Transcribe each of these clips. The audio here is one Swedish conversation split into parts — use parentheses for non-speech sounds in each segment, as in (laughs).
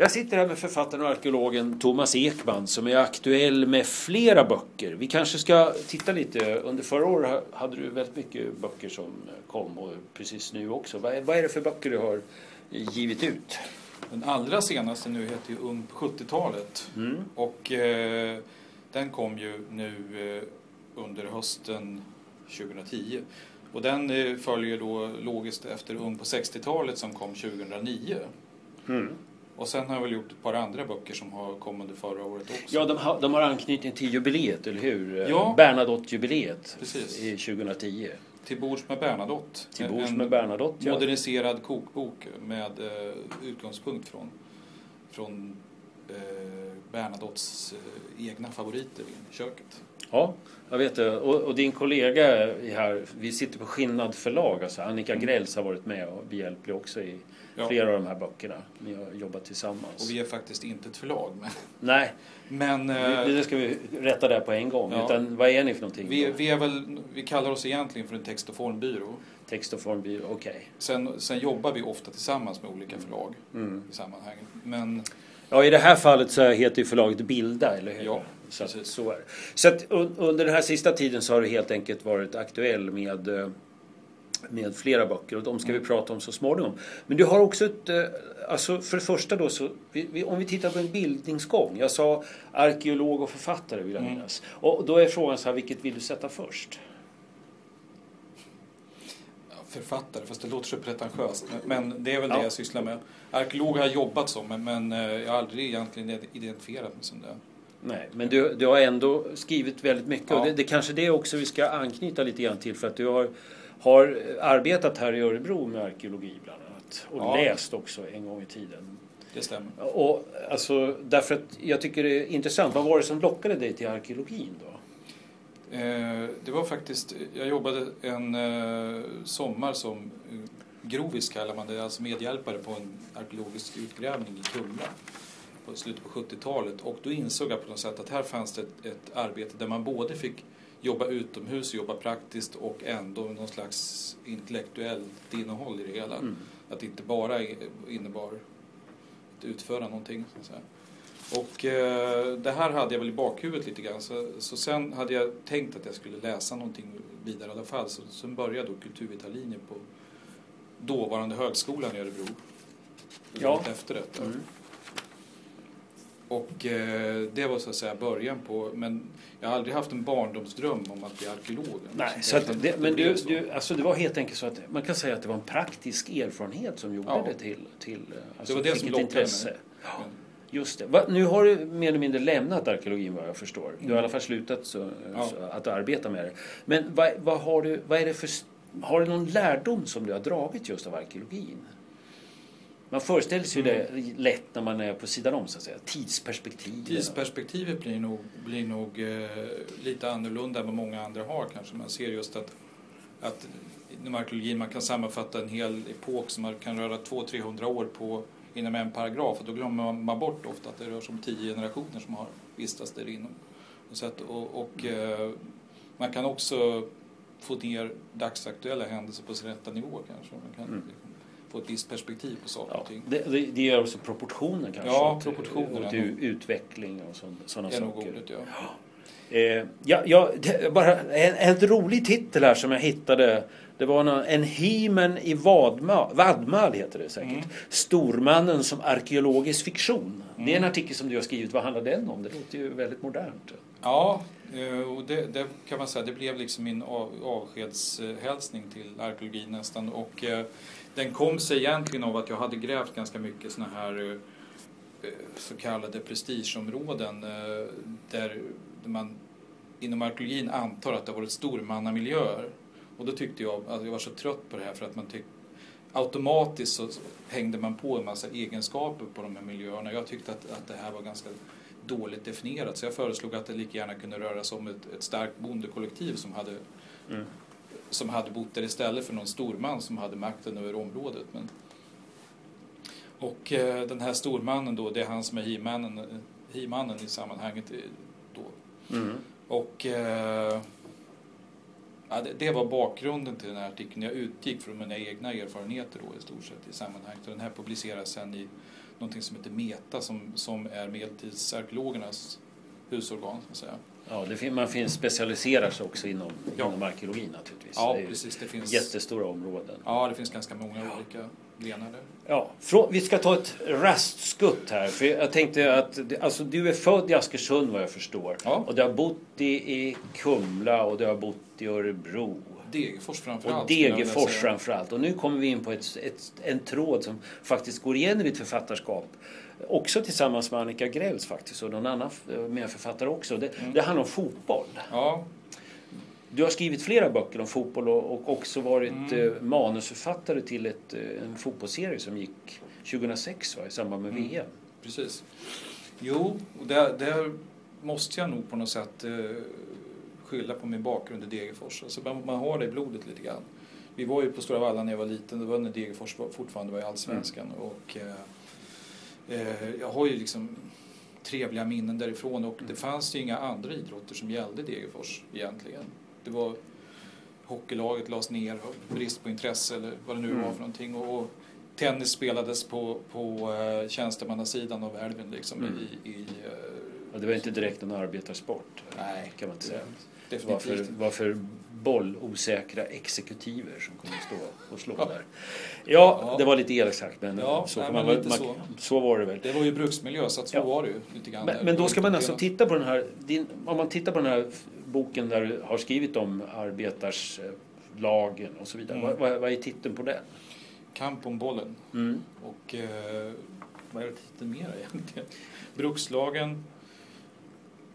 Jag sitter här med författaren och arkeologen Thomas Ekman som är aktuell med flera böcker. Vi kanske ska titta lite. Under förra året hade du väldigt mycket böcker som kom och precis nu också. Vad är, det för böcker du har givit ut? Den allra senaste nu heter ju Ung på 70-talet. Mm. Och eh, den kom ju nu eh, under hösten 2010. Och den eh, följer då logiskt efter Ung på 60-talet som kom 2009. Mm. Och sen har jag väl gjort ett par andra böcker som har kommit under förra året också. Ja, de har, de har anknytning till jubileet, eller hur? Ja. Bernadotte-jubileet Precis. i 2010. Till bords med Bernadotte. Till bords med Bernadotte, ja. moderniserad kokbok med eh, utgångspunkt från, från eh, Bernadottes eh, egna favoriter i köket. Ja, jag vet det. Och, och din kollega är här, vi sitter på Skinnad förlag, alltså Annika Grälls har varit med och behjälplig också i Ja. flera av de här böckerna. Ni har jobbat tillsammans. Och vi är faktiskt inte ett förlag. Men, Nej, men eh, det, det ska vi rätta där på en gång. Ja. Utan vad är ni för någonting? vi, vi, är väl, vi kallar oss egentligen för en text och formbyrå. Text och formbyrå, okej. Sen, sen jobbar vi ofta tillsammans med olika förlag Mm. i sammanhanget. Men Ja, i det här fallet så heter ju förlaget Bilda, eller hur? Ja, så, att, så det. Så att un, under den här sista tiden så har du helt enkelt varit aktuell med, eh, med flera böcker och de ska Mm. vi prata om så småningom. Men du har också ett, eh, alltså för det första då så, om vi tittar på en bildningsgång. Jag sa arkeolog och författare vill jag Mm. minnas. Och då är frågan så här, vilket vill du sätta först? ja, författare, fast det låter så pretentiöst. Men, det är väl Ja. det jag sysslar med. Arkeolog har jag jobbat som, men, men eh, jag har aldrig egentligen identifierat mig som det. Nej, men du, du har ändå skrivit väldigt mycket Ja. och det, det kanske det också vi ska anknyta lite grann till för att du har, har arbetat här i Örebro med arkeologi bland annat och Ja. läst också en gång i tiden. Det stämmer. Och alltså, därför att jag tycker det är intressant. Vad var det som lockade dig till arkeologin då? Eh, det var faktiskt, jag jobbade en eh, sommar som grovis kallar man det, alltså medhjälpare på en arkeologisk utgrävning i Kumla på slutet på 70-talet och då insåg jag på något sätt att här fanns det ett, ett arbete där man både fick jobba utomhus, jobba praktiskt och ändå någon slags intellektuellt innehåll i det hela. Mm. Att det inte bara innebar att utföra någonting. Så att säga. Och eh, det här hade jag väl i bakhuvudet lite grann. Så, så sen hade jag tänkt att jag skulle läsa någonting vidare i alla fall. Så sen började jag då kulturvetarlinjen på dåvarande högskolan i Örebro. Ja. Efter detta. Mm. Och eh, det var så att säga början på, men jag har aldrig haft en barndomsdröm om att bli arkeolog. Nej, Så att det, men du, du, alltså det var helt enkelt så att man kan säga att det var en praktisk erfarenhet som gjorde Ja. det till, till eh, alltså, Det var det fick som lockade intresse. mig. Men- Just det. Va, nu har du mer eller mindre lämnat arkeologin vad jag förstår. Du har i alla fall slutat så, Ja. så, att arbeta med det. Men vad, vad har du, vad är det för, har du någon lärdom som du har dragit just av arkeologin? Man föreställer sig Mm. det lätt när man är på sidan om så att säga. Tidsperspektiv. Tidsperspektivet blir nog, blir nog eh, lite annorlunda än vad många andra har kanske. Man ser just att, att inom arkeologin man kan sammanfatta en hel epok som man kan röra 200-300 år på inom en paragraf och då glömmer man bort ofta att det rör sig om tio generationer som har vistats där inom. Och, och, och eh, man kan också få ner dagsaktuella händelser på sin rätta nivå kanske. Man kan Mm. Få ett visst perspektiv på saker Ja, och ting. det, det, det ger också proportioner kanske. Ja, proportioner Och till utveckling och sådana saker. ordet, ja. Eh, ja, ja, det, bara en, en rolig titel här som jag hittade. Det var någon, en himen i Vadma, Vadmal heter det säkert. Mm. Stormannen som arkeologisk fiktion. Det är en Mm. artikel som du har skrivit. Vad handlar den om? Det låter ju väldigt modernt. Ja, eh, och det, det kan man säga, det blev liksom min av, avskedshälsning till arkeologin nästan. Och eh, den kom sig egentligen av att jag hade grävt ganska mycket såna här eh, så kallade prestigeområden eh, där man inom arkeologin antar att det har varit stormannamiljöer. Och då tyckte jag att jag var så trött på det här för att man tyckte automatiskt så hängde man på en massa egenskaper på de här miljöerna. Jag tyckte att, att det här var ganska dåligt definierat så jag föreslog att det lika gärna kunde röra sig om ett, ett starkt bondekollektiv som hade, Mm som hade bott där istället för någon storman som hade makten över området. Men, och eh, den här stormannen då, det är han som är he-mannen, eh, i sammanhanget eh, då. Mm. Och eh, Ja, det, det var bakgrunden till den här artikeln. Jag utgick från mina egna erfarenheter då i stort sett i sammanhanget. Och den här publiceras sen i någonting som heter META som, som är medeltidsarkeologernas husorgan. Så att säga. Ja, det man finns specialiserar sig också inom, Ja. inom arkeologi naturligtvis. Ja, det precis. Det finns, jättestora områden. ja, det finns ganska många olika grenar där. Ja, frå- vi ska ta ett rastskutt här. För jag tänkte att alltså, du är född i Askersund vad jag förstår. Ja. Och du har bott i, i Kumla och du har bott i Örebro. Degerfors framför Och Degerfors framförallt. Och nu kommer vi in på ett, ett, en tråd som faktiskt går igen i ditt författarskap. Också tillsammans med Annika Grälls faktiskt och någon annan eh, medförfattare också. Det, Mm. det handlar om fotboll. Ja, Du har skrivit flera böcker om fotboll och, och också varit Mm. eh, manusförfattare till ett, eh, en fotbollsserie som gick 2006 va, i samband med Mm. VM. precis. Jo, och där, där måste jag nog på något sätt eh, skylla på min bakgrund i Degerfors. Alltså man, man har det i blodet lite grann. Vi var ju på Stora Valla när jag var liten. Det var när Degerfors fortfarande var i Allsvenskan. Mm. Och, eh, jag har ju liksom trevliga minnen därifrån och det fanns ju inga andra idrotter som gällde Degerfors egentligen. Det var hockeylaget lades ner, brist på intresse eller vad det nu Mm. var för någonting. Och, tennis spelades på, på eh, tjänstemannasidan av älven liksom Mm. i, i eh, Och det var inte direkt en arbetarsport Nej, kan man inte säga. Varför, inte. varför bollosäkra exekutiver som kommer att stå och slå Ja. där. Ja, Ja. det var lite elakt sagt men, Ja, så, nej, men man, så. så var det väl. Det var ju bruksmiljö så att så var det ju lite grann. Men, men då ska man alltså titta på den här, din, om man tittar på den här boken där du har skrivit om arbetarslagen och så vidare. Mm. Vad, vad, vad är titeln på den? Kamp om bollen. Mm. Och eh, vad är det titeln mer egentligen? Brukslagen.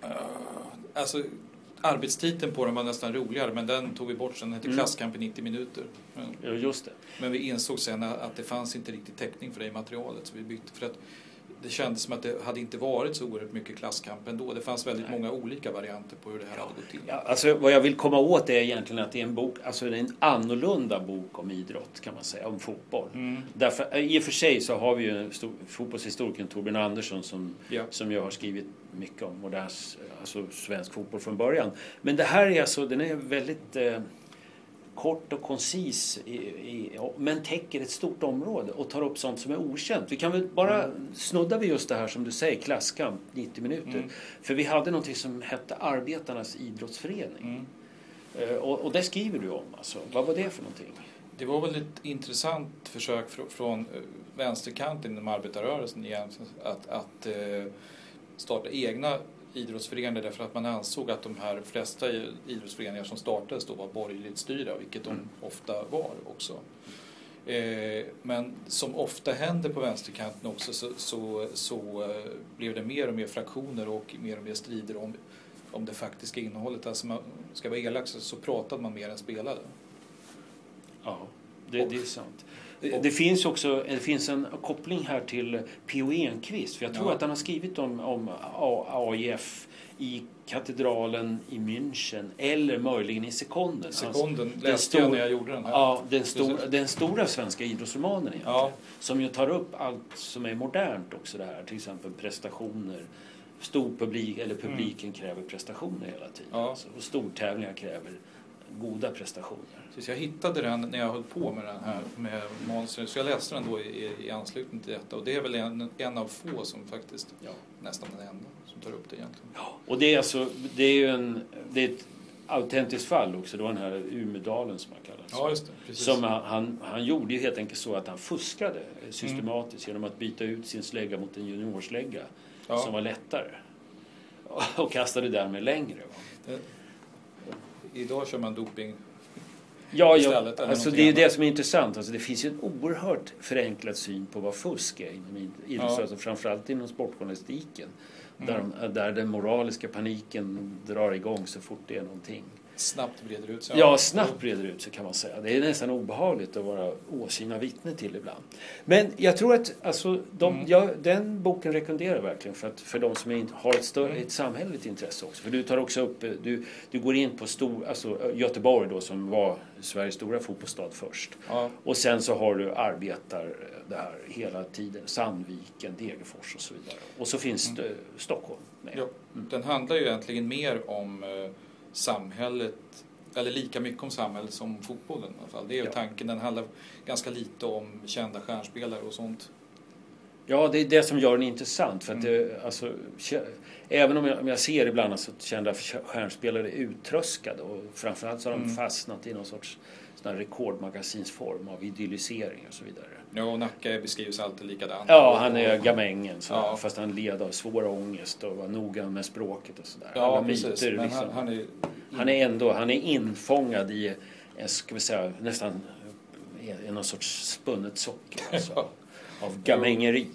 Uh, alltså arbetstiteln på den var nästan roligare men den tog vi bort sen. Den hette Mm. Klasskamp i 90 minuter. Men, Ja, just det. men vi insåg sen att det fanns inte riktigt täckning för det i materialet så vi bytte för att det kändes som att det hade inte varit så oerhört mycket klasskamp ändå. Det fanns väldigt Nej. många olika varianter på hur det här hade gått till. Ja, alltså, vad jag vill komma åt är egentligen att det är en bok, alltså det är en annorlunda bok om idrott kan man säga, om fotboll. Mm. Därför, I och för sig så har vi ju en stor, fotbollshistorikern Torbjörn Andersson som, Ja. som jag har skrivit mycket om modern, alltså svensk fotboll från början. Men det här är alltså, den är väldigt eh, kort och koncis i, i, men täcker ett stort område och tar upp sånt som är okänt. Vi kan väl bara snudda vid just det här som du säger, klasskamp 90 minuter. Mm. För vi hade något som hette Arbetarnas idrottsförening. Mm. Eh, Och, och det skriver du om alltså. Vad var det för någonting? Det var väl ett intressant försök fr- från eh, vänsterkanten inom arbetarrörelsen igen att, att eh, starta egna idrottsföreningar därför att man ansåg att de här flesta idrottsföreningar som startades då var borgerligt styrda, vilket de Mm. ofta var också. Eh, men som ofta händer på vänsterkanten också så, så, så eh, blev det mer och mer fraktioner och mer och mer strider om, om det faktiska innehållet. Alltså man ska vara elak så, så pratade man mer än spelade. Ja, det, Och- det är sant. Det, det finns också det finns en koppling här till P.O. Enquist. För jag tror Ja. att han har skrivit om, om AIF i katedralen i München eller möjligen i Sekonden. Sekunden den läste jag stor- när jag gjorde den här. Ja, den, stor, den stora svenska idrottsromanen. Ja. Som ju tar upp allt som är modernt också det här. Till exempel prestationer. Stor publik, eller publiken kräver prestationer hela tiden. Mm. Ja. Alltså, och stortävlingar kräver goda prestationer. Så jag hittade den när jag höll på med den här med manuset. Så jag läste den då i, i anslutning till detta. Och det är väl en, en av få som faktiskt, Ja. nästan den enda, som tar upp det egentligen. Och det är alltså, det är ju en, det är ett autentiskt fall också. Det var den här Umedalen som han kallas. Ja, just det. Precis. Som han, han, han gjorde ju helt enkelt så att han fuskade Mm. systematiskt genom att byta ut sin slägga mot en juniorslägga ja. som var lättare. (laughs) Och kastade därmed längre. Va? idag kör man doping. Ja, ja Istället, alltså det är ju det som är intressant. Alltså det finns ju en oerhört förenklad syn på vad fusk är inom id- idrottsrörelsen. Framförallt inom sportjournalistiken. Där, Mm. de, där den moraliska paniken drar igång så fort det är någonting. Snabbt breder ut sig. Ja, snabbt breder ut sig kan man säga. Det är nästan obehagligt att vara åsyna vittne till ibland. Men jag tror att alltså, de, Mm. ja, den boken rekommenderar jag verkligen för, att, för de som har ett, större, Mm. ett samhälleligt intresse också. För du tar också upp, eh, du, du går in på stor, alltså, Göteborg då som var Sveriges stora fotbollsstad först. Ja, Och sen så har du arbetar eh, det här hela tiden. Sandviken, Degerfors och så vidare. Och så finns Mm. det Stockholm med. ja. Den handlar ju egentligen mer om eh, samhället eller lika mycket om samhället som fotbollen i alla fall. Det är ja. tanken. Den handlar ganska lite om kända stjärnspelare och sånt. Ja, det är det som gör den intressant. För att mm. det, alltså, även om jag, om jag ser ibland att kända stjärnspelare är uttröskade och framförallt så har de mm. fastnat i någon sorts sån rekordmagasinsform av idyllisering och så vidare. Ja, och Nacka beskrivs alltid likadant. Ja, han är gamängen så, ja. fast han led av svår ångest och var noga med språket och sådär. Ja, Alla precis. Myter, liksom. han, han, är... han är ändå han är infångad i, ska vi säga, nästan i någon sorts spunnet socker. Alltså, av gamängeri.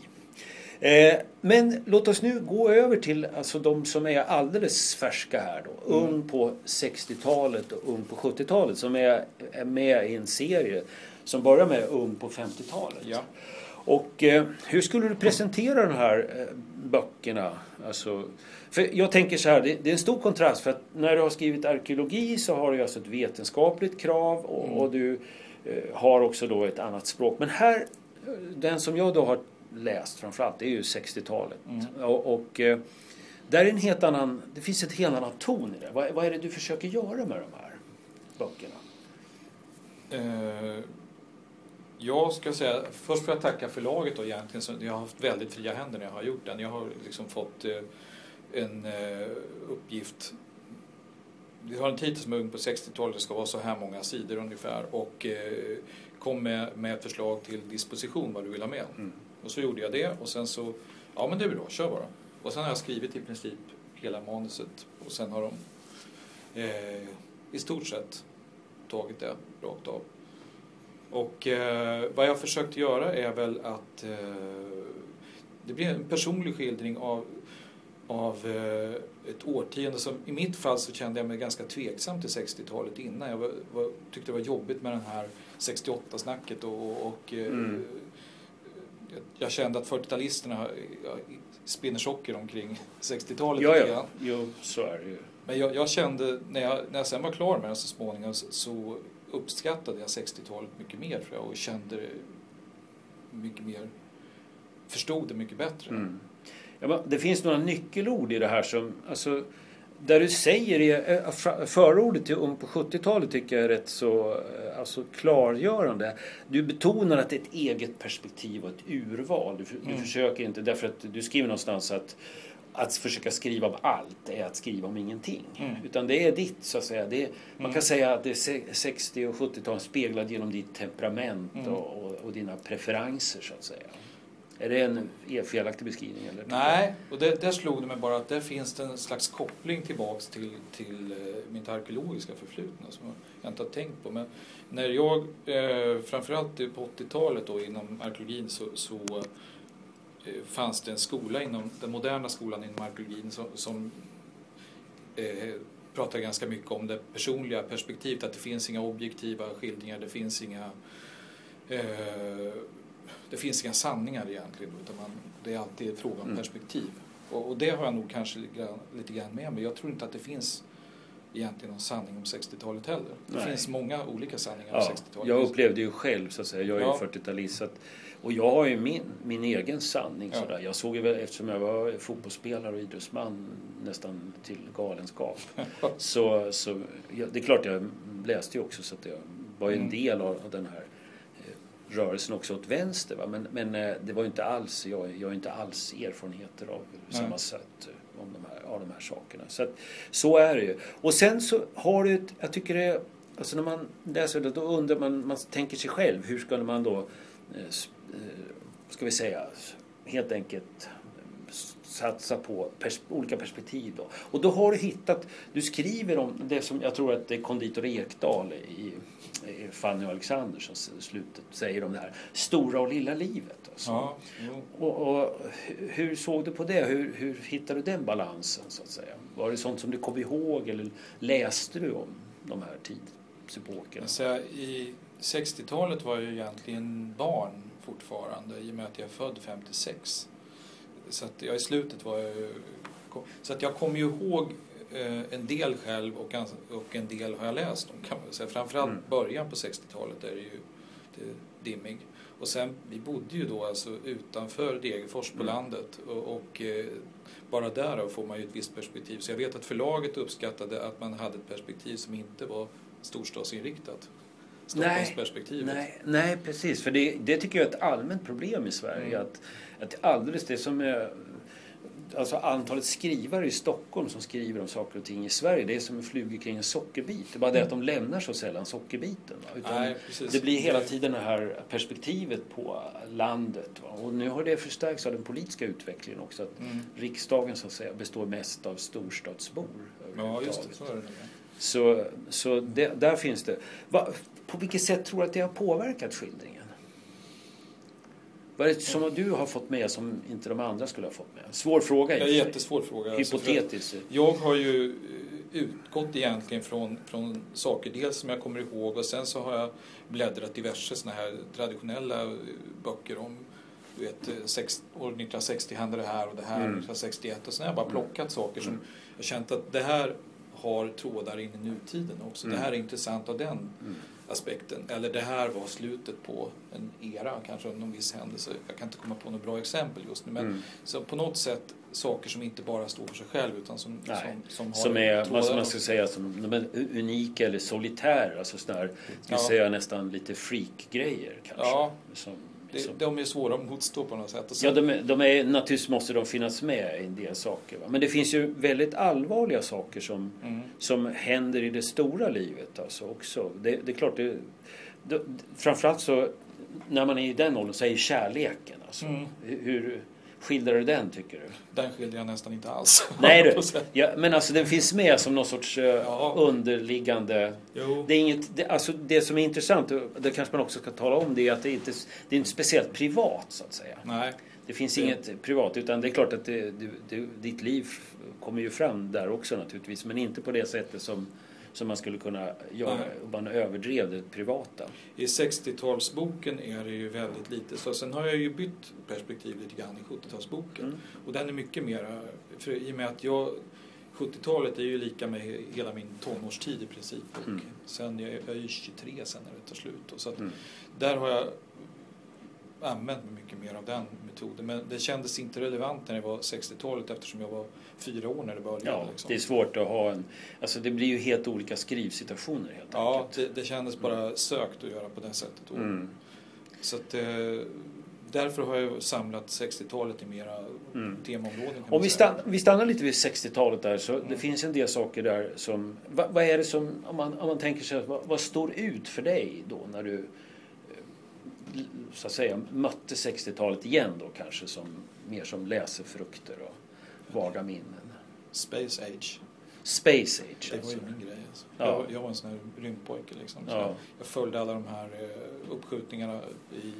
Eh, men låt oss nu gå över till alltså, de som är alldeles färska här. Då. Mm. Ung på 60-talet och Ung på 70-talet som är, är med i en serie som börjar med Ung på 50-talet. Ja. Och eh, hur skulle du presentera de här eh, böckerna? Alltså, för jag tänker så här, det, det, är en stor kontrast för att när du har skrivit arkeologi så har du alltså ett vetenskapligt krav och, mm. och du eh, har också då ett annat språk. Men här, den som jag då har läst framförallt, det är ju 60-talet. Mm. Och, och eh, där är en helt annan, det finns ett helt annan ton i det. Vad, vad är det du försöker göra med de här böckerna? Uh, jag ska säga, först får jag tacka förlaget då egentligen. Så jag har haft väldigt fria händer när jag har gjort den. Jag har liksom fått uh, en uh, uppgift vi har en titel som är ung på 60-talet, det ska vara så här många sidor ungefär och eh, kom med, med ett förslag till disposition vad du vill ha med. Mm. Och så gjorde jag det och sen så, ja men det är bra, kör bara. Och sen har jag skrivit i princip hela manuset och sen har de eh, i stort sett tagit det rakt av. Och eh, vad jag försökt göra är väl att eh, det blir en personlig skildring av, av eh, ett årtionde som i mitt fall så kände jag mig ganska tveksam till 60-talet innan. Jag var, var, tyckte det var jobbigt med den här 68-snacket och, och och eh, mm jag kände att 40-talisterna spinner socker omkring 60-talet. Ja, ja. Jo, så är det ju. Men jag, jag, kände, när jag, när jag sen var klar med det så småningom så uppskattade jag 60-talet mycket mer tror jag och kände mycket mer, förstod det mycket bättre. Mm. Ja, det finns några nyckelord i det här som, alltså där du säger i eh, förordet till Ung på 70-talet tycker jag är rätt så eh, alltså, klargörande. Du betonar att det är ett eget perspektiv och ett urval. Du, du mm. försöker inte, därför att du skriver någonstans att att försöka skriva om allt är att skriva om ingenting. Mm. Utan det är ditt så att säga. Det mm. Man kan säga att det är 60 och 70-tal speglad genom ditt temperament mm. och, och, och, dina preferenser så att säga. Är det en felaktig beskrivning? Eller? Nej, och det, där slog det mig bara att där finns det en slags koppling tillbaks till, till eh, mitt arkeologiska förflutna som jag inte har tänkt på. Men när jag, eh, framförallt på 80-talet då inom arkeologin så, så eh, fanns det en skola inom den moderna skolan inom arkeologin som, som eh, pratar ganska mycket om det personliga perspektivet, att det finns inga objektiva skildringar, det finns inga eh, det finns inga sanningar egentligen utan man, det är alltid fråga om mm. perspektiv. Och, och, det har jag nog kanske lite grann, lite grann med mig. Jag tror inte att det finns egentligen någon sanning om 60-talet heller. Det Nej. finns många olika sanningar ja, om 60-talet. Jag upplevde ju själv så att säga, jag är ja. 40-talist och jag har ju min, min egen sanning ja. sådär. Jag såg ju eftersom jag var fotbollsspelare och idrottsman nästan till galenskap. (laughs) så, så ja, det är klart jag läste ju också så att jag var ju en mm. del av, av den här rörelsen också åt vänster. Va? Men, men eh, det var inte alls, jag, jag har inte alls erfarenheter av Nej. samma sätt eh, om de här, av de här sakerna. Så, att, så är det ju. Och sen så har du ett, jag tycker det, alltså när man läser det då undrar man, man tänker sig själv, hur skulle man då, eh, ska vi säga, helt enkelt satsa på pers olika perspektiv. Då. Och då har du hittat, du skriver om det som jag tror att det är konditor Ekdal i Fanny och Alexander som slutet säger om det här stora och lilla livet. Alltså. Ja, och, och, hur såg du på det? Hur, hur hittade du den balansen så att säga? Var det sånt som du kom ihåg eller läste du om de här tidsepokerna? Alltså, I 60-talet var jag egentligen barn fortfarande i och med att jag är född 56. Så att jag i slutet var jag så att jag kommer ju ihåg Eh, en del själv och, och en del har jag läst om kan man säga. Framförallt mm. början på 60-talet är det ju det dimmig. Och sen, vi bodde ju då alltså utanför Degerfors på mm. landet och, och eh, bara där får man ju ett visst perspektiv. Så jag vet att förlaget uppskattade att man hade ett perspektiv som inte var storstadsinriktat. Nej, Stockholmsperspektivet. nej, nej, precis. För det, det tycker jag är ett allmänt problem i Sverige. Mm. Att, att alldeles det som är... Alltså antalet skrivare i Stockholm som skriver om saker och ting i Sverige, det är som en fluga kring en sockerbit. Det är bara det att de lämnar så sällan sockerbiten. Nej, det blir hela tiden det här perspektivet på landet. Va? Och nu har det förstärkts av den politiska utvecklingen också. Att Mm. riksdagen så att säga består mest av storstadsbor. Ja, just det. Så är det. nog. Så, så det, där finns det. Va, på vilket sätt tror du att det har påverkat skildringen? Vad är det som du har fått med som inte de andra skulle ha fått med? Svår fråga. sig. jättesvår fråga. för Hypotetiskt. Jag har ju utgått egentligen från, från saker dels som jag kommer ihåg och sen så har jag bläddrat diverse såna här traditionella böcker om du vet, sex, år 1960 hände det här och det här Mm. 1961 och sen har jag bara Mm. plockat saker som jag känt att det här har trådar in i nutiden också. Mm. Det här är intressant av den Mm. Aspekten. Eller det här var slutet på en era, kanske någon viss händelse. Jag kan inte komma på något bra exempel just nu. Men Mm. så på något sätt saker som inte bara står för sig själv utan som, Nej, som, som har Som är, trådar man ska säga, som de är unika eller solitära. Alltså sådana här, ska Ja. säga nästan lite freak-grejer kanske. Ja, Som, det, som, de är svåra att motstå på något sätt. Och Ja, sen, de de är, naturligtvis måste de finnas med i en del saker. Va? Men det finns ju väldigt allvarliga saker som, mm, som händer i det stora livet alltså också. Det, det är klart, det, det, framförallt så när man är i den åldern så är kärleken alltså. Mm. Hur skildrar du den tycker du? den skiljer jag nästan inte alls. (laughs) Nej du, ja, men alltså den finns med som någon sorts eh, Ja. underliggande... Jo. Det, är inget, det, alltså det som är intressant, och det kanske man också ska tala om, det är att det inte det är inte speciellt privat så att säga. Nej, Det finns Det- inget privat utan det är klart att det, det, ditt liv kommer ju fram där också naturligtvis men inte på det sättet som, som man skulle kunna göra Nej. om man överdrev det privata. i 60-talsboken är det ju väldigt lite. Så sen har jag ju bytt perspektiv lite grann i 70-talsboken. Mm. Och den är mycket mera, för i och med att jag 70-talet är ju lika med hela min tonårstid i princip. Och Mm. sen, jag, jag är ju 23 sen när det tar slut. Och så att Mm. där har jag använt mig mycket mer av den metoden. Men det kändes inte relevant när det var 60-talet eftersom jag var fyra år när det började. Ja, liksom. det är svårt att ha en... Alltså det blir ju helt olika skrivsituationer helt ja enkelt. det, det kändes bara sökt att göra på det sättet. Mm. Så att, eh, därför har jag samlat 60-talet i mera Mm. temaområden. Om vi, stann, vi stannar lite vid 60-talet där så det Mm. finns en del saker där som... Vad, vad är det som, om man, om man tänker sig, vad, vad står ut för dig då när du så att säga mötte 60-talet igen då kanske som mer som läsefrukter och vaga minnen? Space Age, Space Age det var alltså. ju min grej. Alltså. Ja. Jag, jag var en sån här rymdpojke liksom. Så Ja. jag, jag följde alla de här eh, uppskjutningarna i,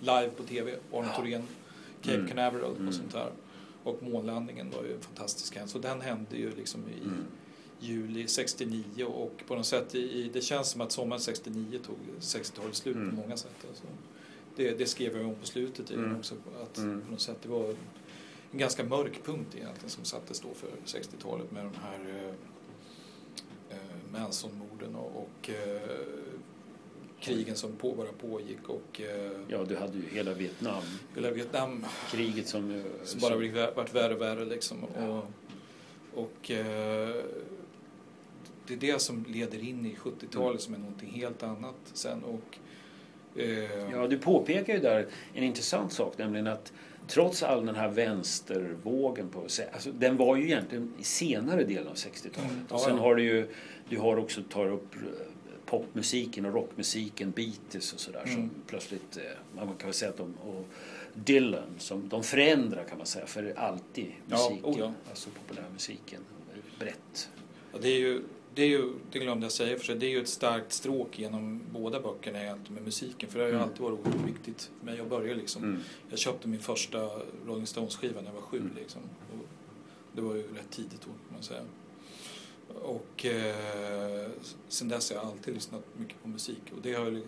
live på TV. Arne Ja. Thorén, Cape Mm. Canaveral Mm. och sånt där. Och månlandningen var ju en fantastisk händelse. Och den hände ju liksom i Mm. Juli 69 och på något sätt i, det känns som att sommaren 69 tog 60-talet slut Mm. på många sätt. Alltså. Det, det skrev jag om på slutet i den Mm. också. Att Mm. på något sätt det var en ganska mörk punkt egentligen som sattes då för 60-talet med de här eh, eh, Manson-morden och, och eh, krigen som på, bara pågick och eh, Ja, du hade ju hela Vietnam. hela Vietnam Kriget som... ju- som bara vä- vart värre och värre liksom. Ja. Och, och eh, det är det som leder in i 70-talet som är någonting helt annat sen. Och, eh, Ja, du påpekar ju där en intressant sak, nämligen att trots all den här vänstervågen på alltså, den var ju egentligen i senare delen av 60-talet. Mm, ja, och sen ja. har du ju, du har också tar upp eh, popmusiken och rockmusiken, Beatles och sådär som Mm. plötsligt, eh, man kan väl säga att de, och Dylan, som de förändrar kan man säga för alltid Ja, musiken, oh ja. alltså populärmusiken, brett. Ja, det är ju, det är ju, det glömde jag säga för sig, det är ju ett starkt stråk genom båda böckerna med musiken. För det har ju Mm. alltid varit oerhört viktigt för mig att börja liksom. Mm. Jag köpte min första Rolling Stones-skiva när jag var sju Mm. liksom. Och det var ju rätt tidigt då kan man säga. Och eh, sen dess har jag alltid lyssnat mycket på musik. Och det, har,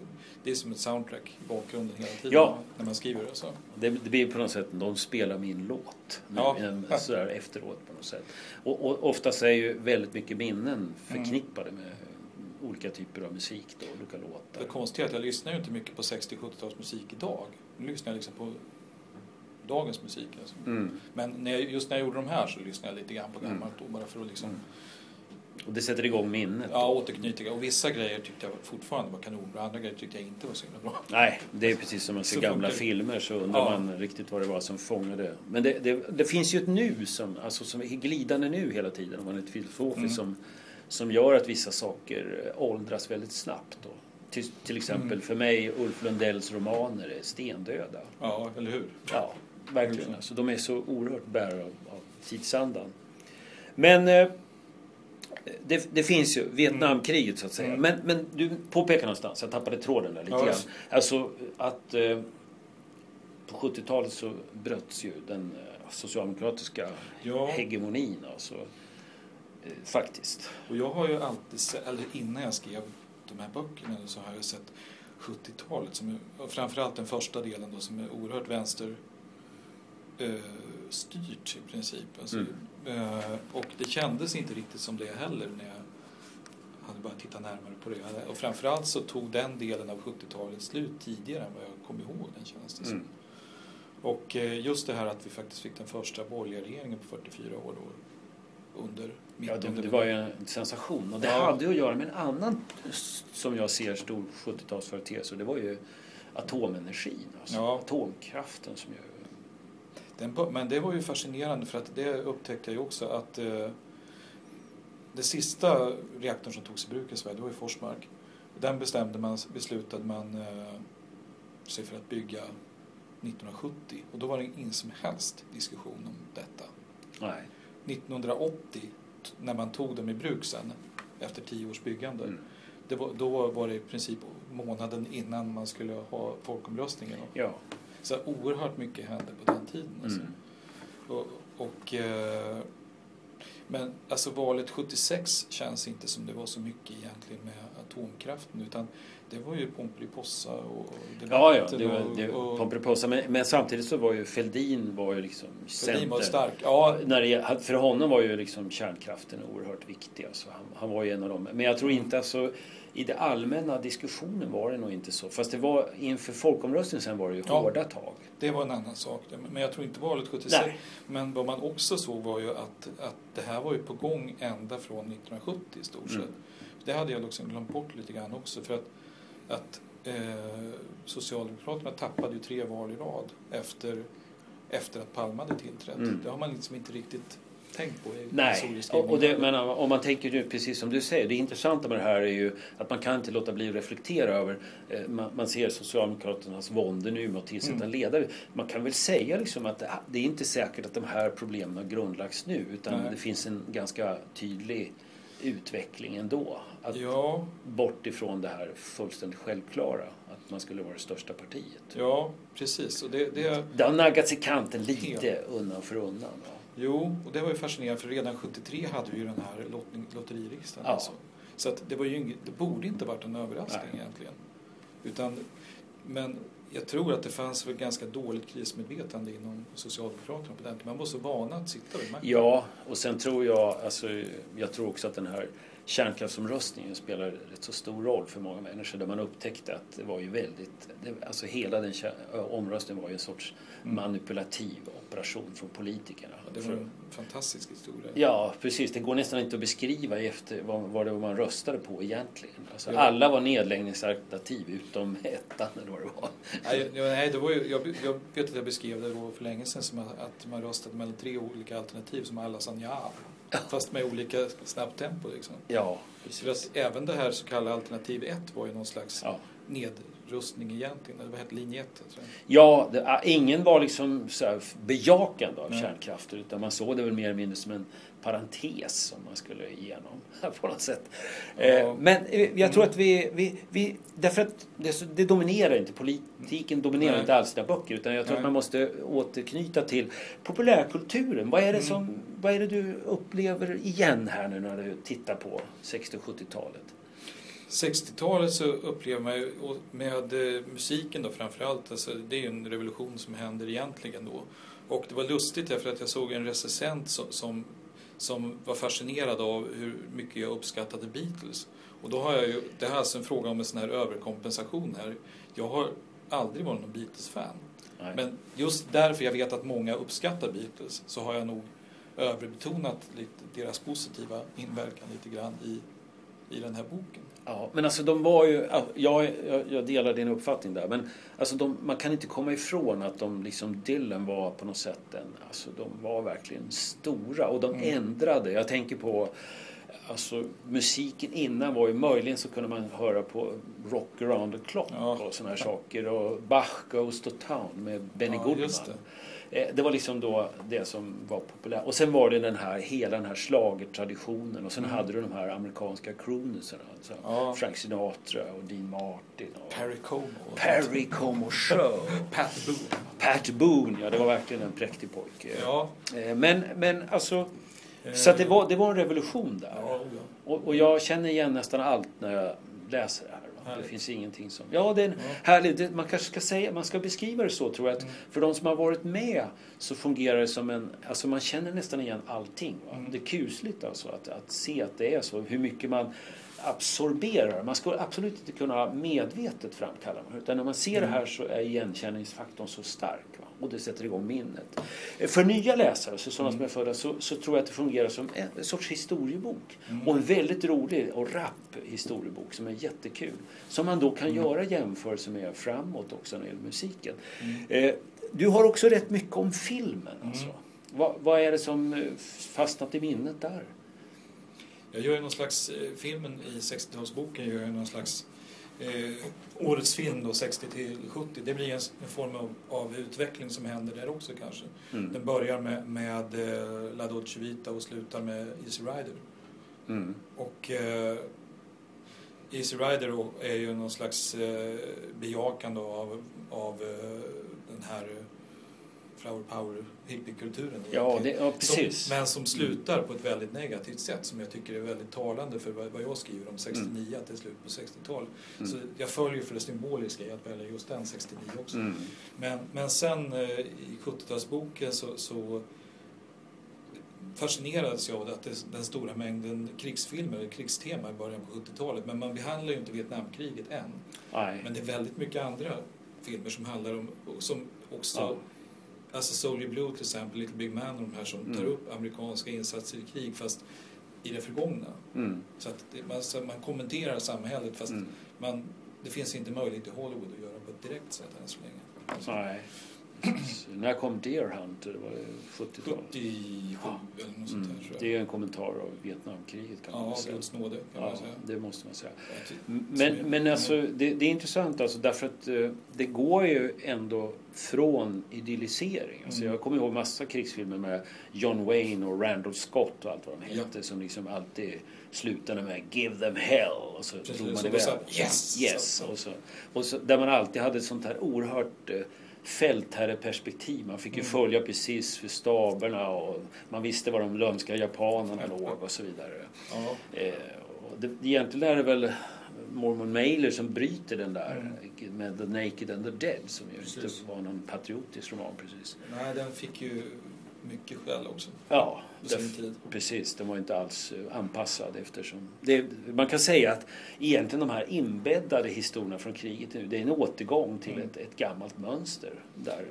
det är som ett soundtrack i bakgrunden hela tiden Ja. när man skriver det. Så. Det, det blir på något sätt, de spelar min låt nu, Ja. en- (laughs) sådär efteråt på något sätt. Och, och oftast är ju väldigt mycket minnen förknippade med olika typer av musik då, olika Det låtar. konstiga är att jag lyssnar ju inte mycket på 60-70-talsmusik idag. Nu lyssnar jag liksom på dagens musik. Alltså. Mm. Men när jag, just när jag gjorde de här så lyssnade jag lite grann på gammalt då bara för att liksom Mm. Och det sätter igång minnet. Ja, återknyter. Och vissa grejer tyckte jag fortfarande var kanonbra, andra grejer tyckte jag inte var så himla bra. Nej, det är precis som man ser Så gamla funkar filmer så undrar Ja. man riktigt vad det var som fångade. Men det, det, det finns ju ett nu som, alltså som är glidande nu hela tiden om man är filosofisk Mm. som, som gör att vissa saker eh, åldras väldigt snabbt. Då. Till, till exempel Mm. för mig Ulf Lundells romaner är stendöda. Ja, eller hur? Ja, verkligen. Verkligen. Alltså, de är så oerhört bärare av, av tidsandan. Men eh, det, det finns ju Vietnamkriget så att säga. Mm. Men, men du påpekar någonstans, jag tappade tråden där lite Ja, grann. Alltså att eh, på 70-talet så bröts ju den eh, socialdemokratiska Ja. hegemonin. Alltså, eh, faktiskt. Och jag har ju alltid eller innan jag skrev de här böckerna så har jag sett 70-talet, som framförallt den första delen då, som är oerhört vänster eh, styrt i princip. Alltså, Mm. eh, och det kändes inte riktigt som det heller när jag hade bara tittat närmare på det. Och framförallt så tog den delen av 70-talet slut tidigare än vad jag kom ihåg den kändes det som. Mm. Och eh, just det här att vi faktiskt fick den första borgerliga regeringen på 44 år då, under Ja, det, 19 det var ju en sensation. Och det Ja. hade att göra med en annan, som jag ser, stor 70-talsföreteelse. Och det var ju atomenergin. Alltså Ja. atomkraften som ju... Den, men det var ju fascinerande för att det upptäckte jag ju också att eh, det sista reaktorn som togs i bruk i Sverige, det var ju Forsmark. Den bestämde man, beslutade man eh, sig för att bygga 1970 och då var det ingen som helst diskussion om detta. Nej. 1980, t- när man tog dem i bruk sen, efter tio års byggande, Mm. var, då var det i princip månaden innan man skulle ha folkomröstningen. Ja. Så oerhört mycket hände på den tiden. Alltså. Mm. Och, och, eh, men alltså valet 76 känns inte som det var så mycket egentligen med atomkraften utan det var ju Pomperipossa och Ja, ja, debatten det var, det, och Pomperipossa. Men, men samtidigt så var ju Fälldin var ju liksom Fälldin var stark. Ja, När det, för honom var ju liksom kärnkraften oerhört viktig. Alltså han, han var ju en av dem. Men jag tror inte alltså i den allmänna diskussionen var det nog inte så. Fast det var inför folkomröstningen sen var det ju Ja. hårda tag. det var en annan sak. Men jag tror inte valet 76. Nej. Men vad man också såg var ju att, att det här var ju på gång ända från 1970 i stort sett. Mm. Det hade jag liksom glömt bort lite grann också. För att, att eh, Socialdemokraterna tappade ju tre val i rad efter, efter att Palme hade tillträtt. Mm. Det har man liksom inte riktigt tänkt på i Nej, och, det, men om man tänker ju precis som du säger, det intressanta med det här är ju att man kan inte låta bli att reflektera över, eh, man, man ser Socialdemokraternas vånde nu med att tillsätta Mm. ledare. Man kan väl säga liksom att det, det är inte säkert att de här problemen har grundlagts nu utan Nej. det finns en ganska tydlig utveckling ändå. Att Ja, Bort ifrån det här fullständigt självklara att man skulle vara det största partiet. ja, precis. Och det, det, Det har naggats i kanten lite undan för undan. va? Jo, och det var ju fascinerande för redan 73 hade vi ju den här lotteririksdagen. Ja. Alltså. Så att det, var ju det borde inte varit en överraskning Nej. egentligen. Utan, men jag tror att det fanns väl ganska dåligt krismedvetande inom Socialdemokraterna på den tiden. Man var så vana att sitta vid makten. Ja, och sen tror jag, alltså, jag tror också att den här kärnkraftsomröstningen spelar rätt så stor roll för många människor där man upptäckte att det var ju väldigt, det, alltså hela den omröstningen var ju en sorts Mm. manipulativ operation från politikerna. Ja, Det var en fantastisk historia. Ja, precis. Det går nästan inte att beskriva efter vad, vad det var man röstade på egentligen. Alltså, Ja. Alla var nedläggningsalternativ utom ettan eller vad det var. Nej, nej, det var ju, jag, jag vet att jag beskrev det då för länge sedan som att- att man röstade mellan tre olika alternativ som alla sa ja. Fast med olika snabbt tempo liksom. Ja, För precis. att även det här så kallade alternativ 1 var ju någon slags Ja. nedrustning egentligen. Eller vad hette linje 1? Tror jag. Ja, det, ingen var liksom så här bejakande av Nej. kärnkraften utan man såg det väl mer eller mindre som en parentes som man skulle igenom (laughs) på något sätt. Eh, men eh, jag tror Mm. att vi, vi, vi därför att det, det dominerar inte, politiken dominerar Nej. inte alls dina böcker utan jag tror Nej. att man måste återknyta till populärkulturen. Vad är det, Mm. som, vad är det du upplever igen här nu när du tittar på 60 och 70-talet? 60-talet så upplever man ju med eh, musiken då framförallt, alltså det är ju en revolution som händer egentligen då. Och det var lustigt därför att jag såg en recensent som, som, som var fascinerad av hur mycket jag uppskattade Beatles. Och då har jag ju, det här är alltså en fråga om en sån här överkompensation här. Jag har aldrig varit någon Beatles-fan. Men just därför jag vet att många uppskattar Beatles så har jag nog överbetonat lite, deras positiva inverkan lite grann i, i den här boken. Ja, men alltså de var ju, jag, jag, delar din uppfattning där, men alltså de, man kan inte komma ifrån att de liksom, Dylan var på något sätt en, alltså de var verkligen stora och de mm. ändrade. Jag tänker på Alltså musiken innan var ju möjligen så kunde man höra på Rock around the clock ja. och sådana här saker och Bach Goes to Town med Benny ja, Goodman. Eh, det var liksom då det som var populärt. Och sen var det den här, hela den här slagertraditionen och sen mm. hade du de här amerikanska croonerserna. Alltså ja. Frank Sinatra och Dean Martin. Och Perry Como. Perry Como Show. Pat Boone. Pat Boone, ja det var verkligen en präktig pojke. Ja. Eh, men, men alltså, så det var, det var en revolution där. Ja. Och, och jag känner igen nästan allt när jag läser det. Härligt. Det finns ingenting som... Ja, det är ja. härligt. Man kanske ska säga, man ska beskriva det så tror jag. Att mm. För de som har varit med så fungerar det som en... Alltså man känner nästan igen allting. Mm. Det är kusligt alltså att, att se att det är så. Hur mycket man absorberar. Man ska absolut inte kunna medvetet framkalla det. Utan när man ser mm. det här så är igenkänningsfaktorn så stark. Och det sätter igång minnet. För nya läsare, så sådana mm. som är födda, så, så, tror jag att det fungerar som en sorts historiebok. Mm. Och en väldigt rolig och rapp historiebok som är jättekul. Som man då kan mm. göra jämförelser med framåt också när det gäller musiken. Mm. Eh, du har också rätt mycket om filmen. Alltså. Mm. Vad, vad är det som eh, fastnat i minnet där? Jag gör någon slags, eh, filmen i 60-talsboken gör jag någon slags eh, årets film då 60 till 70. Det blir en, en form av, av, utveckling som händer där också kanske. Mm. Den börjar med, med eh, La Dolce Vita och slutar med Easy Rider. Mm. Och eh, Easy Rider är ju någon slags eh, bejakande av, av eh, den här flower power hippiekulturen. Ja, det, ja, precis. Som, men som slutar på ett väldigt negativt sätt som jag tycker är väldigt talande för vad, vad jag skriver om 69 mm. till slut på 60-tal. Mm. Så jag följer för det symboliska i att välja just den 69 också. Mm. Men, men sen eh, i 70-talsboken så, så fascinerades jag av att det, den stora mängden krigsfilmer, eller krigstema i början på 70-talet. Men man behandlar ju inte Vietnamkriget än. Nej. Men det är väldigt mycket andra filmer som handlar om, som också ja Alltså Soldier Blue till exempel, Little Big Man och de här som mm. tar upp amerikanska insatser i krig fast i det förgångna. Mm. Så att det, man, så man kommenterar samhället fast mm. man, det finns inte möjlighet i Hollywood att göra på ett direkt sätt än så länge. Alltså. Nej. När kom Deer Hunter? Det var 70-talet? 77 ja. eller något sånt där, mm. Det är en kommentar av Vietnamkriget kan ja, man säga. Nåde, kan ja, man säga. det måste man säga. Men, men alltså, det, det, är intressant alltså därför att uh, det går ju ändå från idyllisering. Alltså, mm. Jag kommer ihåg massa krigsfilmer med John Wayne och Randall Scott och allt vad de hette ja. som liksom alltid slutade med Give them hell och så drog man iväg. Yes! yes. Och så, och så, där man alltid hade ett sånt här oerhört uh, fältherreperspektiv. Man fick ju mm. följa precis för staberna och man visste var de lömska japanerna låg och så vidare. Ja. Eh, och det, egentligen är det väl Mormon Mailer som bryter den där mm. med The Naked and the Dead som ju inte var någon patriotisk roman precis. Nej, den fick ju mycket skäll också. Ja, precis. Den var inte alls eh, anpassad eftersom... Det, man kan säga att egentligen de här inbäddade historierna från kriget nu, det är en återgång till mm. ett, ett gammalt mönster där,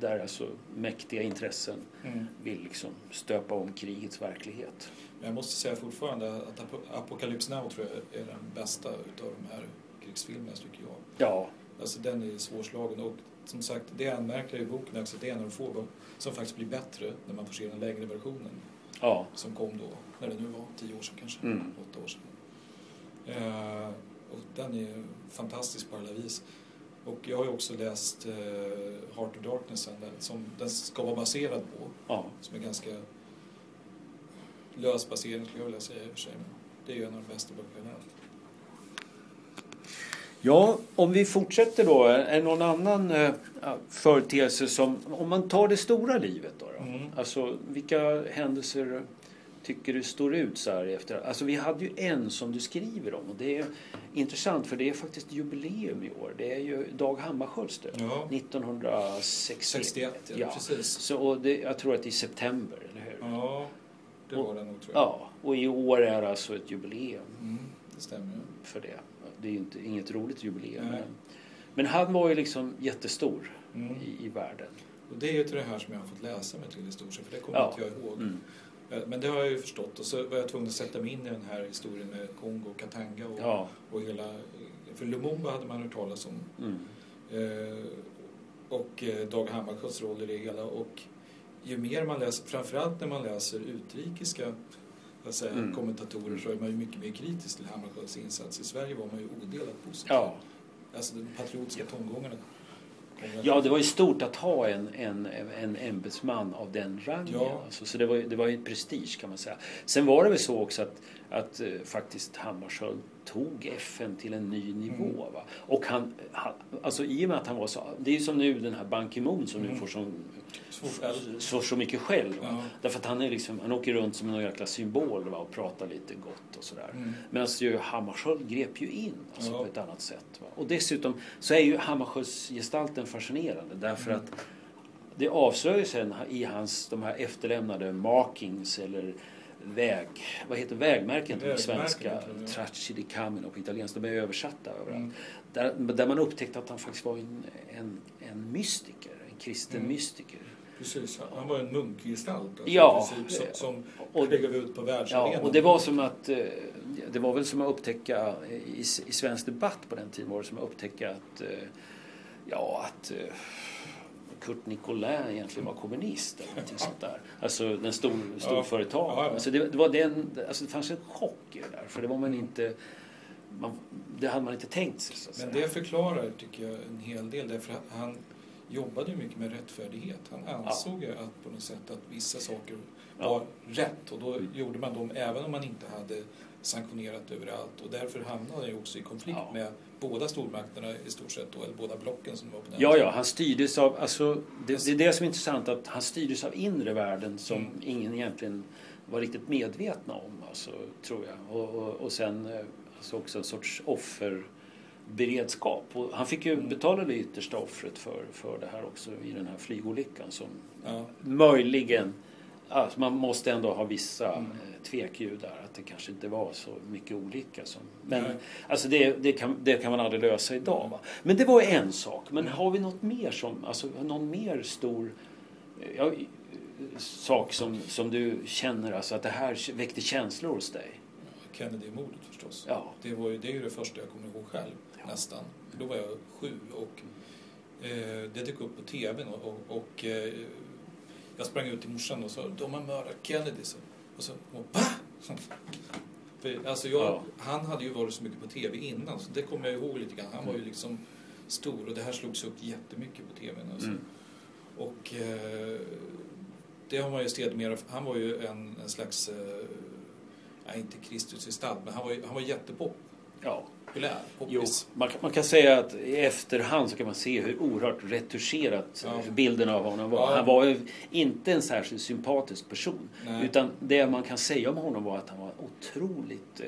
där alltså mäktiga intressen mm. vill liksom stöpa om krigets verklighet. Jag måste säga fortfarande att Apocalypse Now tror jag är den bästa utav de här krigsfilmerna tycker jag. Ja. Alltså den är svårslagen och som sagt, det anmärkliga i boken också att det är en av de få som faktiskt blir bättre när man får se den längre versionen. Ja. Som kom då, när det nu var, tio år sedan kanske, mm. åtta år sedan. Eh, och den är fantastisk på alla vis. Och jag har ju också läst eh, Heart of Darkness som den ska vara baserad på. Ja. Som är ganska lös basering skulle jag vilja säga i och för sig. Men det är ju en av de bästa böckerna Ja, om vi fortsätter då. Är någon annan äh, företeelse som, om man tar det stora livet då. då mm. Alltså vilka händelser tycker du står ut så här efter? Alltså vi hade ju en som du skriver om och det är intressant för det är faktiskt jubileum i år. Det är ju Dag Hammarskjölds död. Ja. 1961. 61, ja, ja. precis. Så, och det, jag tror att det är i september, eller hur? Ja, det var det nog tror jag. Ja, och i år är det alltså ett jubileum. Mm, det stämmer. För det det är ju inte, inget roligt jubileum. Men, men, han var ju liksom jättestor mm. i, i världen. Och det är ju till det här som jag har fått läsa mig till i stort sett, för det kommer ja. inte jag ihåg. Mm. Eh, Men det har jag ju förstått och så var jag tvungen att sätta mig in i den här historien med Kongo och Katanga och, Ja. och hela... För Lumumba hade man hört talas om. Mm. Eh, och eh, Dag Hammarskjölds roll i det hela. Och ju mer man läser, framförallt när man läser utrikiska att säga, Mm. kommentatorer så är man ju mycket mer kritisk till Hammarskjölds insats. I Sverige var man ju odelat positiv. Ja. Alltså de patriotiska tongångarna. ja, det var ju stort att ha en, en, en ämbetsman av den rangen. Ja. Alltså, så det var, det var ju ett prestige kan man säga. Sen var det väl så också att, att eh, faktiskt Hammarskjöld tog FN till en ny nivå. Mm. Va? Och han, han, alltså i och med att han var så, det är ju som nu den här Ban Ki-Moon som nu Mm. får så, får så mycket skäll. Ja. Därför att han, är liksom, han åker runt som en jäkla symbol va? och pratar lite gott och sådär. Mm. Medan ju Hammarskjöld grep ju in alltså, Ja. på ett annat sätt. Va? Och dessutom så är ju Hammarskjöldsgestalten fascinerande därför Mm. att det avslöjar sen i hans de här efterlämnade markings eller väg, vad heter vägmärken på svenska? Tracci di Camino på italienska. De är översatta överallt. Mm. Där, där man upptäckte att han faktiskt var en, en, en mystiker, en kristen Mm. mystiker. Precis, han var en munkgestalt alltså, Ja. som, som ut på världsarenan. Ja, och det var som att eh, det var väl som att upptäcka i, i svensk debatt på den tiden var det som att upptäcka att eh, ja, att eh, Kurt Nicolin egentligen var kommunist eller någonting sånt där. (laughs) Alltså den stor, storföretag. Ja, ja. Alltså det, det, var den, alltså det fanns en chock i det där för det var man inte man, det hade man inte tänkt sig. Så Men det förklarar, tycker jag, en hel del. Därför han jobbade ju mycket med rättfärdighet. Han ansåg ju att på något sätt att vissa saker Ja. var rätt. Och då gjorde man dem även om man inte hade sanktionerat överallt. Och därför hamnade han ju också i konflikt Ja. med båda stormakterna i stort sett. Då, eller båda blocken som var på den Ja, ja, han styrdes av, alltså, det, det är det som är intressant, att han styrdes av inre värden som Mm. ingen egentligen var riktigt medvetna om, alltså, tror jag. Och, och, och sen eh, alltså också en sorts offerberedskap. Och han fick ju Mm. betala det yttersta offret för, för det här också i den här flygolyckan som Ja. möjligen, alltså man måste ändå ha vissa Mm. eh, där, att det kanske inte var så mycket olycka som... Men Nej. alltså det, det, kan, det kan man aldrig lösa idag. Va? Men det var en sak. Men Mm. har vi något mer som, alltså någon mer stor ja, sak som, som du känner alltså att det här väckte känslor hos dig? Kennedy-mordet förstås. Ja. Det, var ju, det är ju det första jag kommer ihåg själv, Ja. nästan. Då var jag sju och eh, det dök upp på TVn och, och, och eh, jag sprang ut till morsan och sa de har mördat Kennedy. Så, och så hon va? (laughs) För, alltså jag, Ja. Han hade ju varit så mycket på TV innan så det kommer jag ihåg lite grann. Han var ju liksom stor och det här slogs upp jättemycket på TVn. Alltså. Mm. Och eh, det har man ju sedermera, han var ju en, en slags, eh, inte Kristusgestalt, men han var, han var jättepopulär, Ja. Jo, poppis. man, kan- man kan säga att i efterhand så kan man se hur oerhört retuscherat Ja. bilden av honom var. Ja. Han var ju inte en särskilt sympatisk person. Nej. Utan det man kan säga om honom var att han var otroligt eh,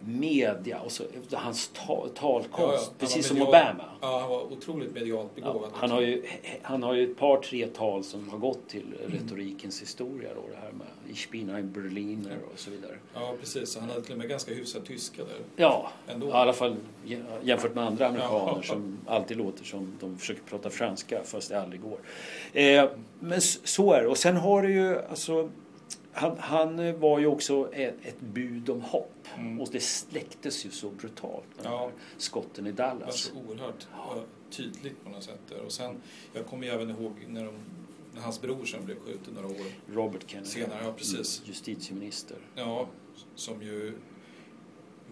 media och så hans ta, talkonst. Ja, ja. Precis var som medial- Obama. Ja, han var otroligt medialt begåvad. han, har ju, han har ju ett par, tre tal som har gått till retorikens historia. Då, det här med Ich bin ein Berliner och så vidare. Ja, precis. Han hade till och med ganska hyfsad tyska där. Ja, Ändå. i alla fall jä- jämfört med andra amerikaner som alltid låter som de försöker prata franska fast det aldrig går. Eh, men så är det. Och sen har du ju alltså han, han var ju också ett, ett bud om hopp. Mm. Och det släcktes ju så brutalt Ja. skotten i Det var Dallas. så oerhört ja, tydligt på något sätt där. Och sen, jag kommer ju även ihåg när, de, när hans bror sen blev skjuten några år Robert Kennedy. senare. Ja, precis. Justitieminister. Ja, som ju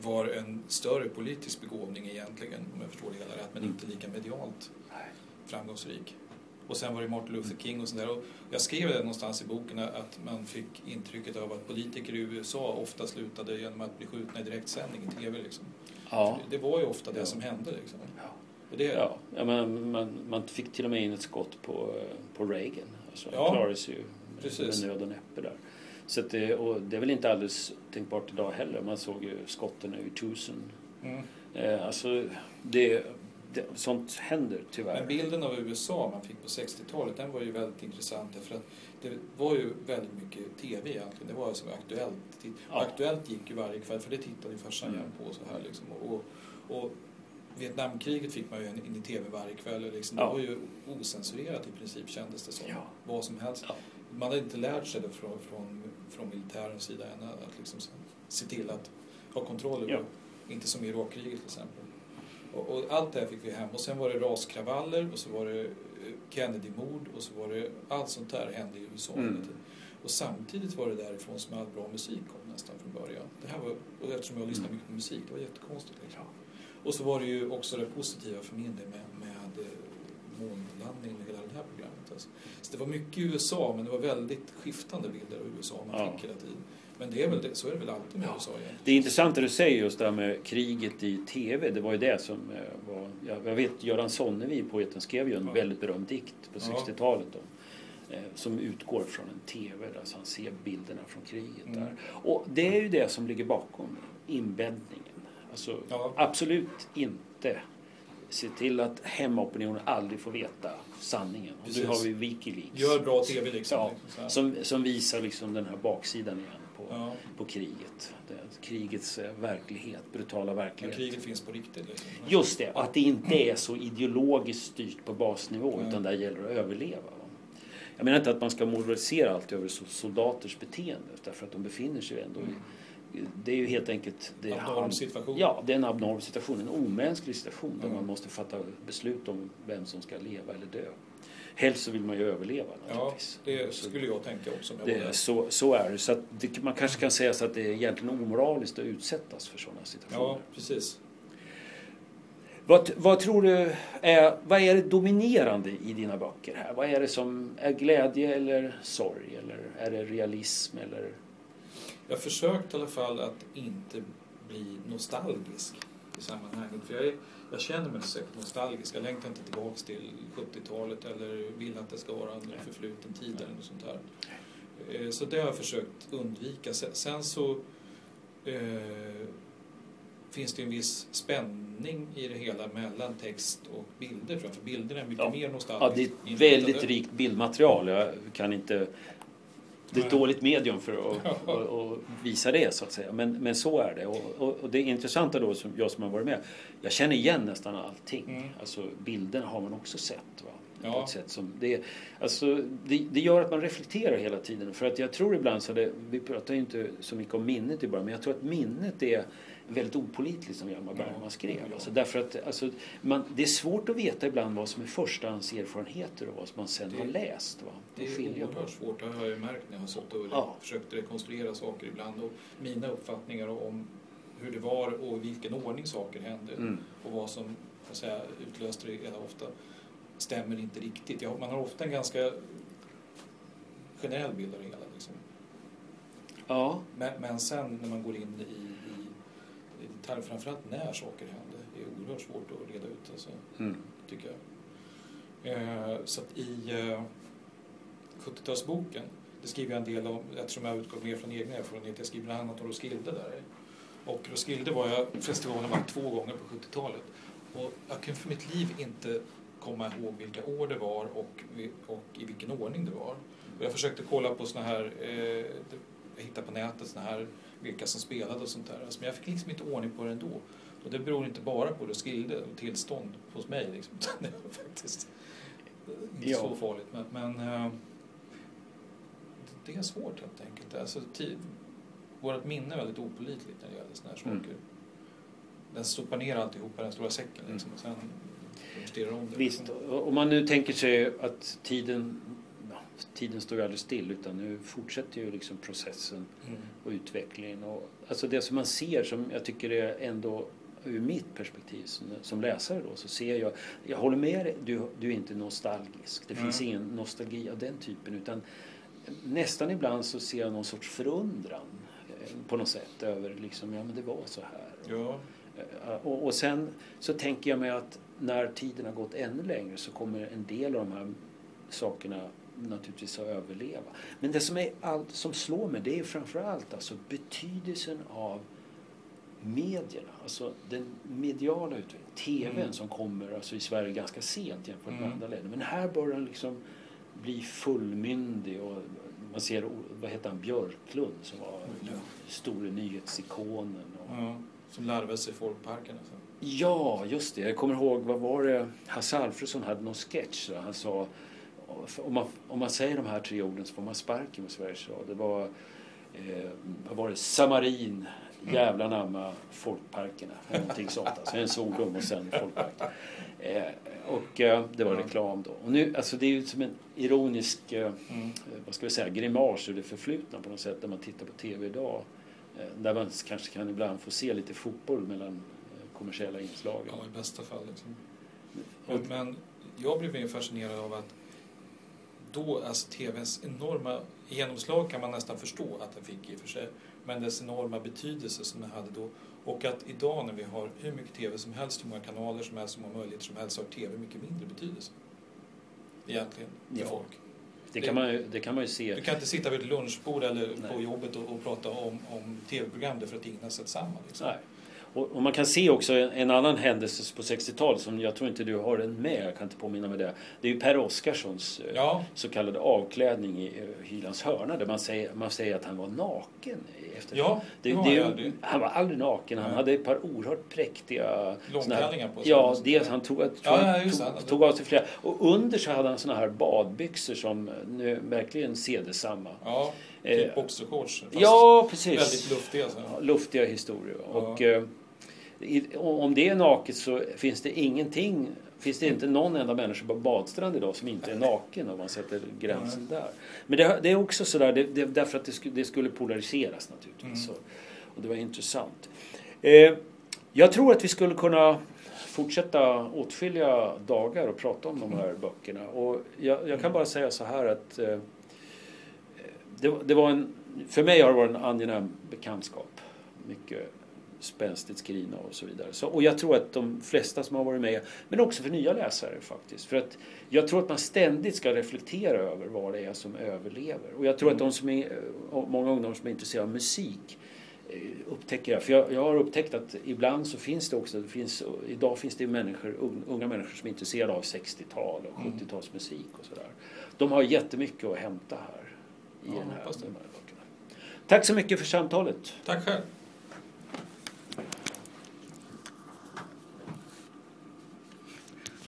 var en större politisk begåvning egentligen, om jag förstår det hela rätt, men Mm. inte lika medialt framgångsrik. Och sen var det Martin Luther King och sådär. Jag skrev det någonstans i boken att man fick intrycket av att politiker i USA ofta slutade genom att bli skjutna i direktsändning i TV. Liksom. Ja. Det var ju ofta det Ja. som hände. Liksom. Ja. Och det, Ja, ja men man, man fick till och med in ett skott på, på Reagan. Alltså, Ja, han klarade sig ju precis. med nöd och näppe där. Så det, och det är väl inte alldeles tänkbart idag heller. Man såg ju skotten över tusen. Mm. Eh, alltså, det, sånt händer tyvärr. Men bilden av USA man fick på 60-talet den var ju väldigt intressant därför att det var ju väldigt mycket TV egentligen. Det var som Aktuellt. Ja. Aktuellt gick ju varje kväll för det tittade ju farsan Mm. igen på så här liksom. Och, och Vietnamkriget fick man ju in i tv varje kväll. Liksom. Det Ja. var ju osensurerat i princip kändes det som. Ja. Vad som helst. Ja. Man hade inte lärt sig det från, från, från militärens sida än att liksom se till att ha kontroll över det. Inte som i Irakkriget till exempel. Och, och allt det här fick vi hem. Och sen var det raskravaller och så var det eh, Kennedy-mord och så var det allt sånt där hände i USA Mm. Och samtidigt var det därifrån som all bra musik kom nästan från början. Det här var, och eftersom jag lyssnade Mm. mycket på musik, det var jättekonstigt. Liksom. Och så var det ju också det positiva för min del med, med eh, månlandningen och hela det här programmet. Alltså. Så det var mycket i USA, men det var väldigt skiftande bilder av USA man Ja. fick hela tiden. Men det är väl det, så är det väl alltid med Ja. USA egentligen. Det är intressant det du säger just det här med kriget i TV. Det var ju det som eh, var... Ja, jag vet Göran Sonnevi, poeten, skrev ju en Ja. väldigt berömd dikt på Ja. 60-talet. Då, eh, som utgår från en TV där så han ser bilderna från kriget Mm. där. Och det är ju det som ligger bakom inbäddningen. Alltså Ja. absolut inte se till att hemmaopinionen aldrig får veta sanningen. Och nu har vi Wikileaks. Gör bra TV liksom. Ja, som, som visar liksom den här baksidan igen på, ja. på kriget. Krigets eh, verklighet, brutala Men verklighet. kriget finns på riktigt. Liksom. Just det, att det inte är så ideologiskt styrt på basnivå utan där gäller det att överleva. Va? Jag menar inte att man ska moralisera allt över so- soldaters beteende därför att de befinner sig ändå i det är ju helt enkelt... Det är Abnorm situation. Ja, det är en abnorm situation. En omänsklig situation där Mm. man måste fatta beslut om vem som ska leva eller dö. Helst så vill man ju överleva Ja, naturligtvis. det Så- skulle jag tänka också det, så, så är det. Så det, man kanske kan säga så att det är egentligen omoraliskt att utsättas för sådana situationer. Ja, precis. Vad, vad tror du är, vad är det dominerande i dina böcker här? Vad är det som är glädje eller sorg? Eller är det realism eller? Jag har försökt i alla fall att inte bli nostalgisk i sammanhanget. För jag, är, jag känner mig särskilt nostalgisk. Jag längtar inte tillbaks till 70-talet eller vill att det ska vara en förfluten tid eller något sånt där. Eh, Så det har jag försökt undvika. Sen- så eh, finns det en viss spänning i det hela mellan text och bilder. För bilderna är mycket Ja. mer Ja, nostalgiskt det är ett väldigt rikt bildmaterial. Jag kan inte... Det är ett dåligt medium för att, att, att visa det så att säga. Men, men så är det. Och, och, och det intressanta då, som jag som har varit med, jag känner igen nästan allting. Mm. Alltså bilderna har man också sett. Va? På Ja. ett sätt som det, alltså, det, det gör att man reflekterar hela tiden. För att jag tror ibland så det, vi pratar ju inte så mycket om minnet i början, men jag tror att minnet är väldigt opolitligt som Hjalmar Bergman skrev. Ja. Alltså, därför att alltså, man, det är svårt att veta ibland vad som är förstahandserfarenheter och vad som man sen Det- har läst. Va? Det är oerhört svårt, det har jag märkt när jag har suttit och Ja. försökt rekonstruera saker ibland. Och mina uppfattningar om hur det var och i vilken ordning saker hände Mm. och vad som säga, utlöste det ofta stämmer inte riktigt. Ja, man har ofta en ganska generell bild av det hela. Liksom. Ja, Men, men sen när man går in i, i, detalj, framförallt när saker hände, är oerhört svårt att reda ut. Alltså mm. tycker jag. Eh, så att i eh, 70-talsboken, det skriver jag en del om, eftersom jag utgår mer från egna erfarenheter, jag skriver bland annat om Roskilde där. Och Roskilde var jag, festivalen var två gånger på 70-talet. Och jag kan för mitt liv inte komma ihåg vilka år det var och, och i vilken ordning det var. Och jag försökte kolla på såna här, eh, jag hittade på nätet såna här, vilka som spelade och sånt där. Alltså, men jag fick liksom inte ordning på det ändå. Och det beror inte bara på Roskilde och tillstånd hos mig. Liksom. (laughs) Det var faktiskt inte Ja. så farligt. Men, men eh, det är svårt helt enkelt. Alltså, tid, vårt minne är väldigt opolitligt när det gäller såna här Mm. saker. Den stoppar ner alltihopa i den stora säcken liksom, och sen stirrar om det. Visst, om man nu tänker sig att tiden, tiden står ju aldrig still utan nu fortsätter ju liksom processen Mm. och utvecklingen. Och, alltså det som man ser som jag tycker är ändå ur mitt perspektiv som, som läsare då så ser jag, jag håller med dig, du, du är inte nostalgisk. Det Nej. finns ingen nostalgi av den typen utan nästan ibland så ser jag någon sorts förundran eh, på något sätt över liksom, ja men det var så här. Ja, Eh, Och, och sen så tänker jag mig att när tiden har gått ännu längre så kommer en del av de här sakerna naturligtvis att överleva. Men det som, är allt, som slår mig det är framförallt alltså betydelsen av medierna, alltså den mediala utvecklingen. TVn Mm. som kommer alltså i Sverige ganska sent jämfört med Mm. andra länder. Men här börjar den liksom bli fullmyndig och man ser, vad heter han, Björklund som var Ja. store nyhetsikonen. Och, ja, som larvade sig i folkparkerna. Så. Ja, just det. Jag kommer ihåg, vad var det? Hasse Alfredson hade någon sketch där han sa om man, om man säger de här tre orden så får man sparken på Sveriges Radio. Det var, eh, vad var det, Samarin, jävla namma folkparkerna. Någonting sånt. Alltså en svordom och sen folkpark. Eh, och eh, det var reklam då. Och nu, alltså det är ju som en ironisk, eh, mm. vad ska vi säga, grimas ur det förflutna på något sätt när man tittar på TV idag. Eh, där man kanske kan ibland få se lite fotboll mellan eh, kommersiella inslag. Ja, i bästa fall. Liksom. Men, men jag blev mer fascinerad av att då, alltså TVns enorma genomslag kan man nästan förstå att den fick i och för sig, men dess enorma betydelse som den hade då. Och att idag när vi har hur mycket TV som helst, hur många kanaler som helst, hur många möjligheter som helst, så har TV mycket mindre betydelse. Egentligen, för ja. folk. Det kan, man, det kan man ju se. Du kan inte sitta vid ett lunchbord eller Nej. på jobbet och, och prata om, om TV-program därför att ingen har sett samma. Liksom. Nej. Och, och, man kan se också en, annan händelse på 60-talet som jag tror inte du har den med, jag kan inte påminna mig det. Det är ju Per Oskarssons eh, ja. så kallade avklädning i uh, Hylands hörna där man säger, man säger att han var naken. Efter. Ja, det, det, det. Han var aldrig naken, han Nej. hade ett par oerhört präktiga... Långklänningar på sig. Ja, det, han tog, ja, ja, tog, tog, av sig flera. Och under så hade han såna här badbyxor som nu verkligen sedesamma. Ja. Typ boxershorts. Ja, precis. Väldigt luftiga. Så. Ja, luftiga historier. Ja. Och, om det är naket så finns det ingenting finns det inte någon enda människa på badstrand idag som inte är naken om man sätter gränsen där. Men det, det är också sådär, det, det, därför att det skulle, det skulle polariseras naturligtvis. Mm. Och, det var intressant. Eh, jag tror att vi skulle kunna fortsätta åtskilliga dagar och prata om de här mm. böckerna. Och jag, jag kan mm. bara säga så här att eh, det, det, var en, för mig har det varit en angenäm bekantskap. Mycket spänstigt skrivna och så vidare. Så, och jag tror att de flesta som har varit med, men också för nya läsare faktiskt. För att jag tror att man ständigt ska reflektera över vad det är som överlever. Och jag tror att de som är, många ungdomar som är intresserade av musik eh, upptäcker det. För jag, jag, har upptäckt att ibland så finns det också, det finns, idag finns det människor, unga människor som är intresserade av 60-tal och 70-talsmusik och sådär. De har jättemycket att hämta här i ja, den här, de här böckerna. Tack så mycket för samtalet. Tack själv.